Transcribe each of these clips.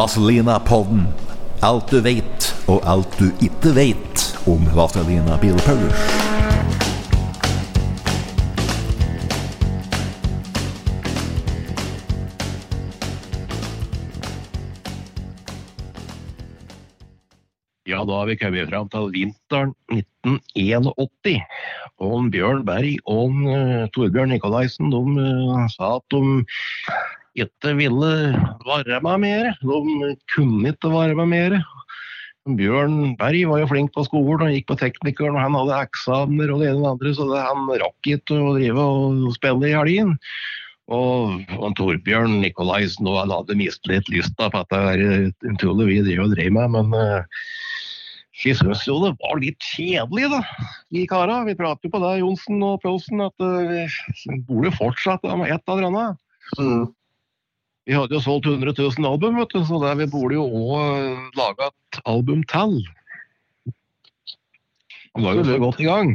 Vazelina-podden. Alt du vet, og alt du ikke vet om Vazelina Bilpaulers. Ja, da har vi kommet fram til vinteren 1981. Og Bjørn Berg og eh, Torbjørn Nikolaisen de eh, sa at de ikke ville være med mer. De kunne ikke være med mer. Bjørn Berg var jo flink på skolen og gikk på teknikeren, og han hadde eksamener og det ene og det andre, så det, han rakk ikke å drive og spille i helgen. Og, og Torbjørn Nikolaisen og han hadde mistet litt lysta på at det er tullet vi driver og drev med, men uh, vi syns jo det var litt kjedelig, da, vi kara. Vi prater jo på det, Johnsen og Prolsen, at uh, vi burde fortsette med ett eller annet. Vi hadde jo solgt 100 000 album, vet du, så der vi burde jo òg laga et album til. Vi var jo så godt i gang.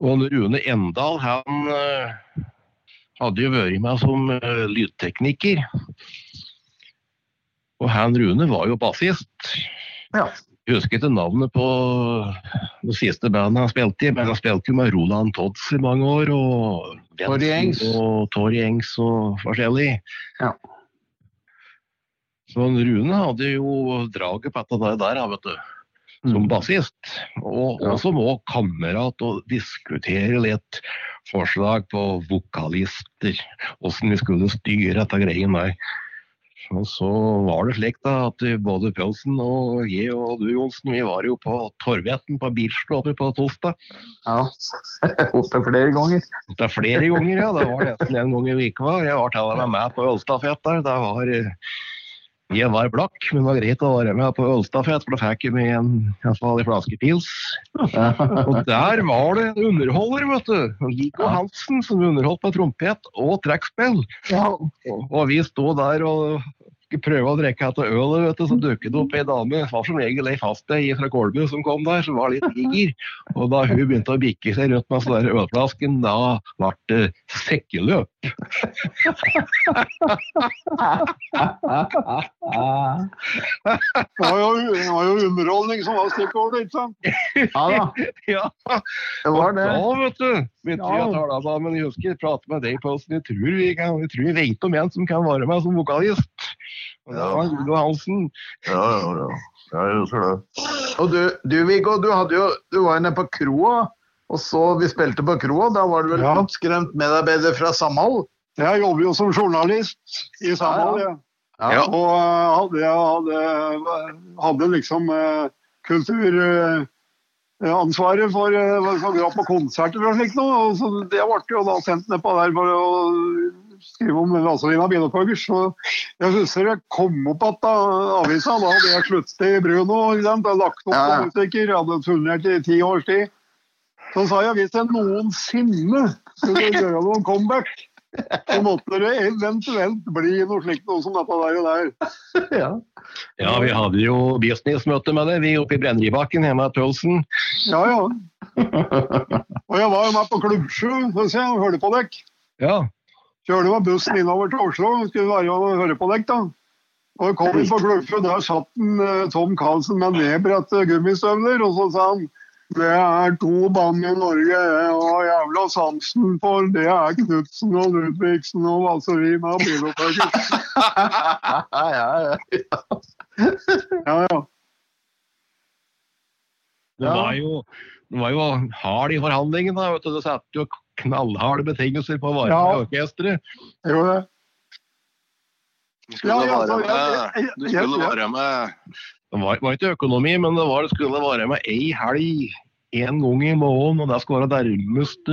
Og Rune Endal, han eh, hadde jo vært med som eh, lydtekniker. Og han Rune var jo bassist. Ja. Jeg husker ikke navnet på det siste bandet han spilte i, men han spilte jo med Roland Todds i mange år. Og Torry Engs. Og Torry Engs og forskjellig. Ja. Så Rune hadde jo draget på dette der, vet du. Som Mm. bassist. Og Ja. også må kamerat og diskutere litt forslag på vokalister. Åssen vi skulle styre dette greien der. Og så var det slik da at både Pølsen og jeg og du, Johnsen, vi var jo på Torvetten på oppe på torsdag. ja. opptil flere ganger. Er flere ganger, ja. Det var nesten en gang i uka. Jeg var til og med med på ølstafett der. Det var eh, Jeg var blakk, men det var greit å være med på ølstafett, for da fikk jeg med en, i hvert fall en flaske pils. Og der var det en underholder, vet du. Viggo Hansen, som underholdt på trompet og trekkspill. Og vi sto der og prøve å drikke etter ølet, vet du, så dukket det opp ei dame. Det var som regel ei fastei fra Kolbu som kom der, som var litt diger. Og da hun begynte å bikke seg rødt med den der ølflasken, da ble det sekkeløp. Det var, jo, det var jo underholdning som var stikkordet, ikke sant? ja da, Ja, det var det. Da, vet du. begynte vi å tale sammen. jeg husker jeg pratet med deg på oss. Jeg tror vi kan, jeg tror vi vet om en som kan være med som vokalist. Og det var Viggo Hansen. Ja, ja, ja. Jeg husker det. Og du, du Viggo, du, jo, du var jo nede på kroa, og så vi spilte på kroa. Da var du vel Ja. oppskremt medarbeider fra Samhold? Jeg jobber jo som journalist i Samhold, Ja, ja. Og eh, hadde, jeg hadde, hadde liksom uh, kulturansvaret for, uh, for å dra på konserter og slikt noe. Så det ble jo da sendt nedpå der for å skrive om Vazelina Bilopphøggers. Så jeg husker jeg kom opp igjen avisa. Da hadde jeg sluttet i Bruno. Jeg lagt opp som musiker. Hadde turnert i ti års tid. Så sa jeg hvis jeg noensinne skulle gjøre noen comeback, så måtte det eventuelt bli noe slikt noe som dette der og der. Ja. Ja, vi hadde jo businessmøte med det, vi oppe i Brenneribakken hjemme hos Tølsen. Ja, ja. Og jeg var jo med på Klubbsjø, syns jeg, og hørte på dere. Ja. Kjørte med bussen innover til Oslo, skulle være og høre på deg, da. Og kom inn på Klubbsjø, der satt en, eh, Tom Carlsen med nedbredte gummistøvler, og så sa han det er to band i Norge jeg har jævla sansen for. Det er Knutsen og Ludvigsen og Vazelina og Bilopphøggers. ja, ja, ja. Ja. Det var jo, det var jo hard i forhandlingene. vet du. Satte jo knallharde betingelser på være Ja. med i orkesteret. Jo, det. Du skulle Ja, ja, være med, du skulle være med Det var, var ikke økonomi, men det, var, det skulle være med ei helg en gang i måneden, og det skulle være nærmest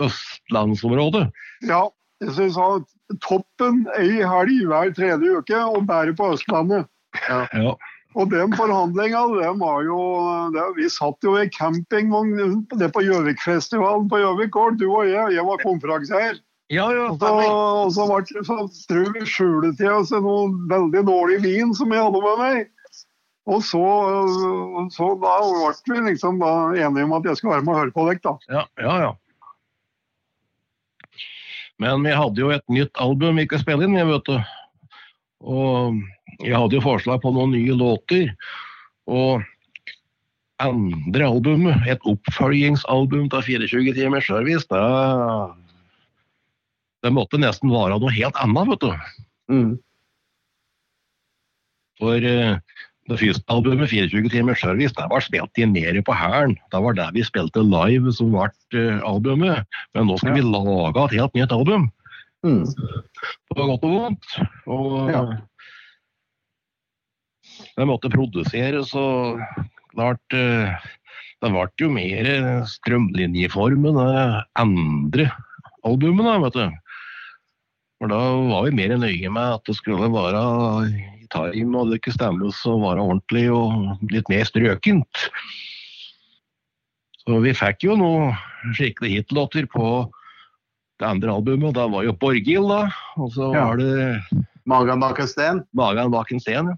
østlandsområdet. Ja, jeg synes at toppen ei helg hver tredje uke, og bare på Østlandet. Ja. Ja. Og den forhandlinga, den var jo det, Vi satt jo i campingvogn på Gjøvikfestivalen på Gjøvik gård, du og jeg. Jeg var konferansier. Ja, ja, Og så, og så ble det så tror vi skjulet til oss noe veldig dårlig vin som jeg hadde med meg. Og så, så da ble vi liksom enige om at jeg skulle være med og høre på dere, da. Ja, ja, ja. Men vi hadde jo et nytt album vi ikke spilte inn, jeg vet du. Og jeg hadde jo forslag på noen nye låter. Og andre albumet, et oppfølgingsalbum til 24 timers service, det, det måtte nesten være noe helt annet, vet du. Mm. For eh, det første albumet, 24 timers service, det var spilt inn nede på hæren. Det var der vi spilte live som ble eh, albumet. Men nå skal vi lage et helt nytt album. Mm. På godt og vondt. Og Ja. Det måtte produseres og klart eh, Det ble jo mer strømlinjeformen av andre albumene, vet du. For da var vi mer nøye med at det skulle være i time, og det ikke stemmes og være ordentlig og litt mer strøkent. Så vi fikk jo noen skikkelig hitlåter på det andre albumet, og da var jo Borghild, da. Og så Ja. var det Magan bak en sten. Magan bak en sten. ja.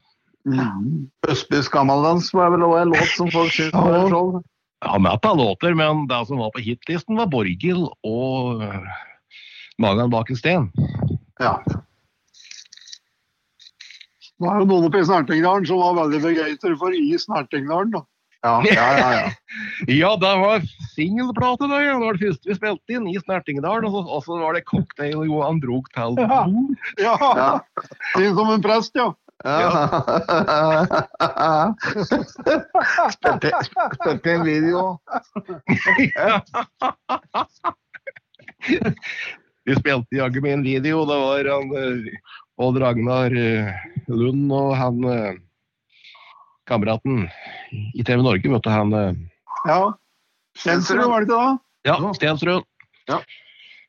Østbys gammaldans var vel også en låt som folk syntes var Ja. har med et par låter, men det som var på hitlisten, var Borghild og Magan Magen bak en sten. Ja. Det var jo noen oppe i Snertingdalen som var veldig begeistret for i Snertingdalen. da. Ja, ja, ja. ja. Ja, det var singelplate, det. Det var det første vi spilte inn i Snertingdalen. Og så, og så var det cocktail Johan drog til Ja. Ja, Ja. Fin som en prest, ja. Spilte, en video. Vi spilte jaggu med en video. Det var han øh, Odd Ragnar øh, Lund og han øh, kameraten i TV Norge, vet du. Han ja. Stensrud, var det ikke da? Ja, Stensrud. Ja.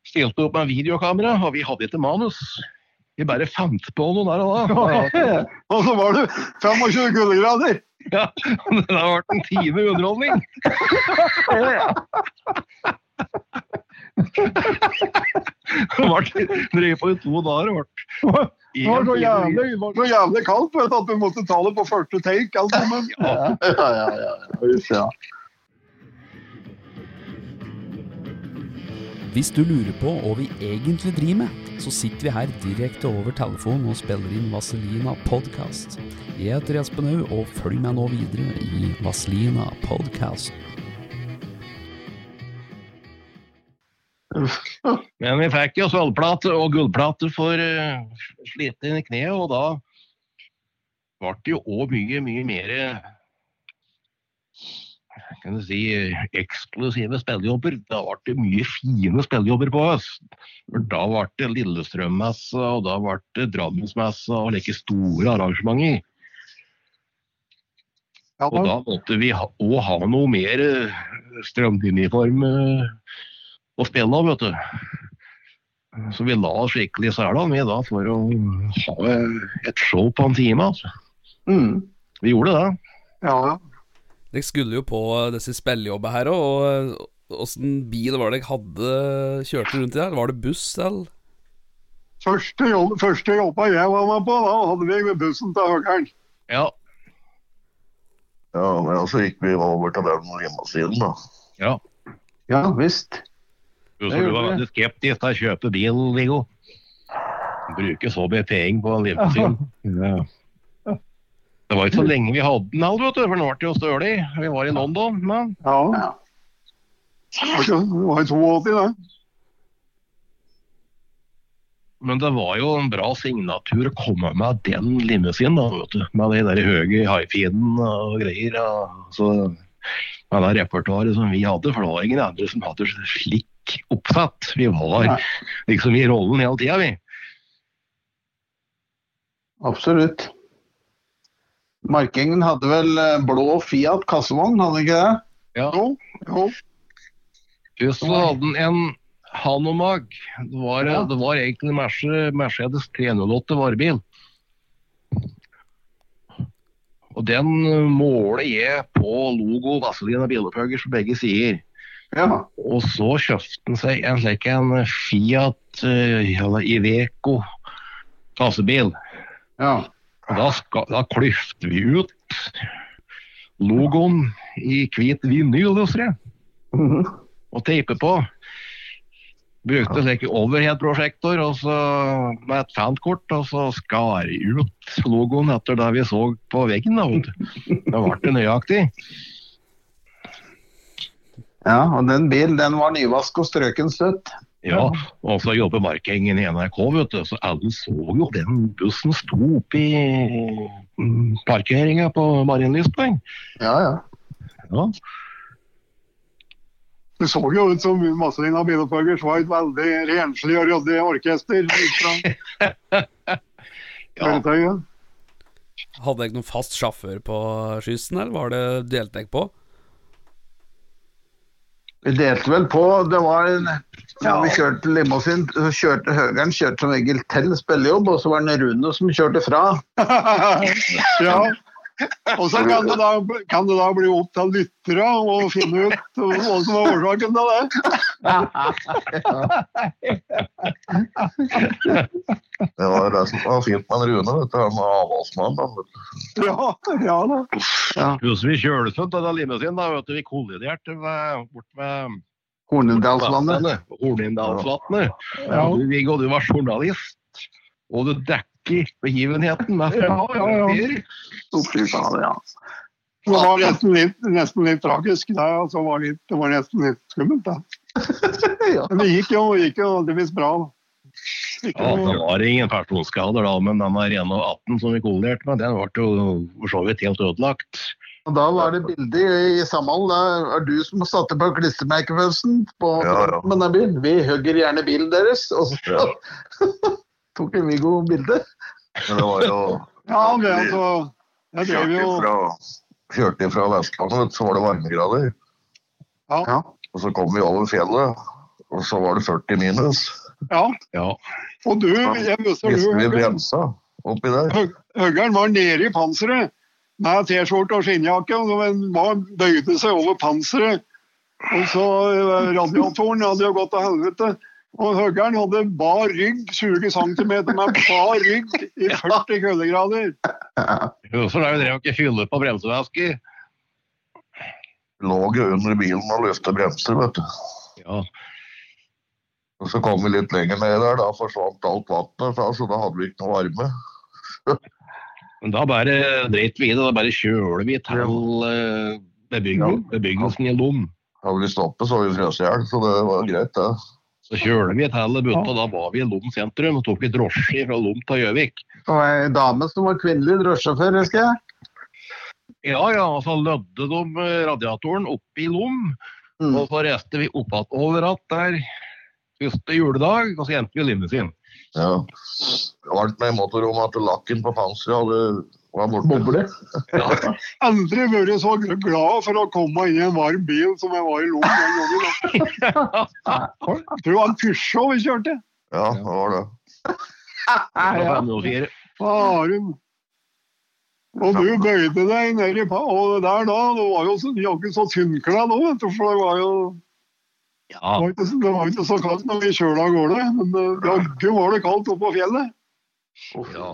Stilte opp med videokamera, og vi hadde ikke manus. Vi bare fant på noe der og da. Og så var det 25 kuldegrader. Ja, det har vært en time underholdning. Det ble på i to dager. Det ble Det var så jævlig, så jævlig kaldt vet at vi måtte ta det på første take. alt sammen. Ja, Ja, ja, ja. Ja. Hvis du lurer på hva vi egentlig driver med, så sitter vi her direkte over telefonen og spiller inn Vaselina podcast. Jeg heter Espen Haug, og følg meg nå videre i Vaselina podcast. Men vi fikk jo sølvplate og gullplate for uh, slitne i kneet, og da ble det jo òg mye, mye mer eh, kan du si, eh, eksklusive spillejobber. Da ble det mye fine spillejobber på oss. Da ble det Lillestrøm-messe, og da ble det Drammensmessa og like store arrangementer. Ja, Og da måtte vi òg ha, ha noe mer eh, strømlinjeform eh, å spille av, vet du. Så vi la oss skikkelig i med da for å ha et show på en time. altså. Mm. Vi gjorde det. ja, ja. Dere skulle jo på disse spillejobbene her òg, åssen bil var det dere hadde kjørte rundt i der? Var det buss, eller? Første, jobb, første jobba jeg var med på, da hadde vi med bussen til Høgern. Ja. Ja, men så gikk vi over til den hjemmesiden, da. ja. ja visst. Du, så du var veldig skeptisk til å kjøpe bil, Viggo. Bruke så mye penger på en livssyn. Ja. Det var ikke så lenge vi hadde den, vet du, for nå ble det jo stølig. Vi var i London. Men Ja. Var det var i 82, det. Men det var jo en bra signatur å komme med den limousinen, da, vet du. Med de der høye high-feeden og greier. Og så med det repertoaret som vi hadde, for det var ingen andre som hadde slik oppsatt. Vi var liksom i rollen hele tida, vi. Absolutt. Markingen hadde vel eh, blå Fiat kassevogn, hadde ikke det? Ja. Jo, jo. Først så hadde han en Hanomag. Det var, Ja. det var egentlig Mercedes 308 varebil. Og den måler jeg på logo Vazelina Bilopphøggers på begge sider. Ja. Og så kjøpte han seg en slik en Fiat eh, eller Iveco kassebil. ja. Da, skal, da klyfter vi ut logoen i hvit vinyl, husker jeg, Mhm. og teiper på. Brukte slike overhead-prosjektor og så med et fankort, og så skar ut logoen etter det vi så på veggen. Da ble det nøyaktig. ja, og den bilen den var nyvask og strøken støtt. Ja, og så jobber markhengen i NRK, vet du, så alle så jo den bussen sto oppe i mm, parkeringa på Marienlystveien. Ja, ja. Ja. Det så jo ut som Vazelina Bilopphøggers var et veldig renslig og ryddig orkester. ja. Hadde dere noen fast sjåfør på skyssen, eller var det delte dere på? Vi delte vel på. Det var en ja, Vi kjørte limousin, så kjørte Høgeren kjørte som regel til spillejobb, og så var det Rune som kjørte fra. ja. Og så kan det, da, kan det da bli opp til lyttere å finne ut hva som var årsaken til det. Det var det som var fint med Rune, vet du. Han var avholdsmann. Ja, ja da. Husker vi sånn til limousin, da, vet du, vi kolliderte bort ved Hornindalsvannet. Hornindalsvatnet. Ja. Du, Viggo, du var journalist, og du dekker begivenheten med Ja, ja, ja. Det var nesten litt, nesten litt tragisk. Det, altså, var litt, det var nesten litt skummelt. Da. Ja. Men det gikk jo, gikk jo heldigvis bra. Ikke Ja, det var ingen personskader, da, men den Renault 18 som vi kolliderte med, den ble jo for så vidt helt ødelagt. Og da var det bilde i, Samhold. Det er du som satte på klistremerkefølelsen på Ja, ja. med den bilen. Vi hugger gjerne bilen deres. Og så Ja. tok en Viggo bilde. Men det var jo ja, det, altså, jeg drev jo kjørte fra Vestlandet, så var det varmegrader. Ja. Og så kom vi over fjellet, og så var det 40 minus. Ja, Ja. og du, jeg husker Visste vi du, bremsa oppi der. Høggeren var nede i panseret med T-skjorte og skinnjakke, og man bøyde seg over panseret. Og så eh, radiatoren hadde jo gått til helvete. Og Høggeren hadde bar rygg, 20 cm med bar rygg i 40 kuldegrader. Hvorfor da vi drev ikke fylle på bremsevæsker. Lå jo under bilen og løfte bremser, vet du. Ja. Og så kom vi litt lenger ned der, da forsvant alt vannet, så da hadde vi ikke noe varme. Men da bare dreit vi i det, da bare kjøler vi til eh, bebyggelsen, bebyggelsen i Lom. Hadde vi stoppet, så hadde vi frøst i hjel, så det var greit, det. Så kjøler vi til butta, da var vi i Lom sentrum og tok vi drosje fra Lom til Gjøvik. Og ei dame som var kvinnelig drosjesjåfør, husker jeg. Ja, ja, og så lødde de eh, radiatoren opp i Lom, Mm. og så reiste vi opp igjen over der første juledag, og så endte vi limousin. Ja. Det var med motorrom at lakken på panseret hadde, var borte. Boble. Ja. Aldri vært så glad for å komme inn i en varm bil som jeg var i Lom den gangen. Jeg tror det var en Peugeot vi kjørte. Ja, det var det. Ja. var 504. Faren. Og du bøyde deg ned i pa... Og der da, det var jo så, ikke så tynnkledd du, for det var jo Ja, det var ikke, så kaldt når vi kjørte av gårde. Men eh, jaggu var det kaldt oppe på fjellet. ja.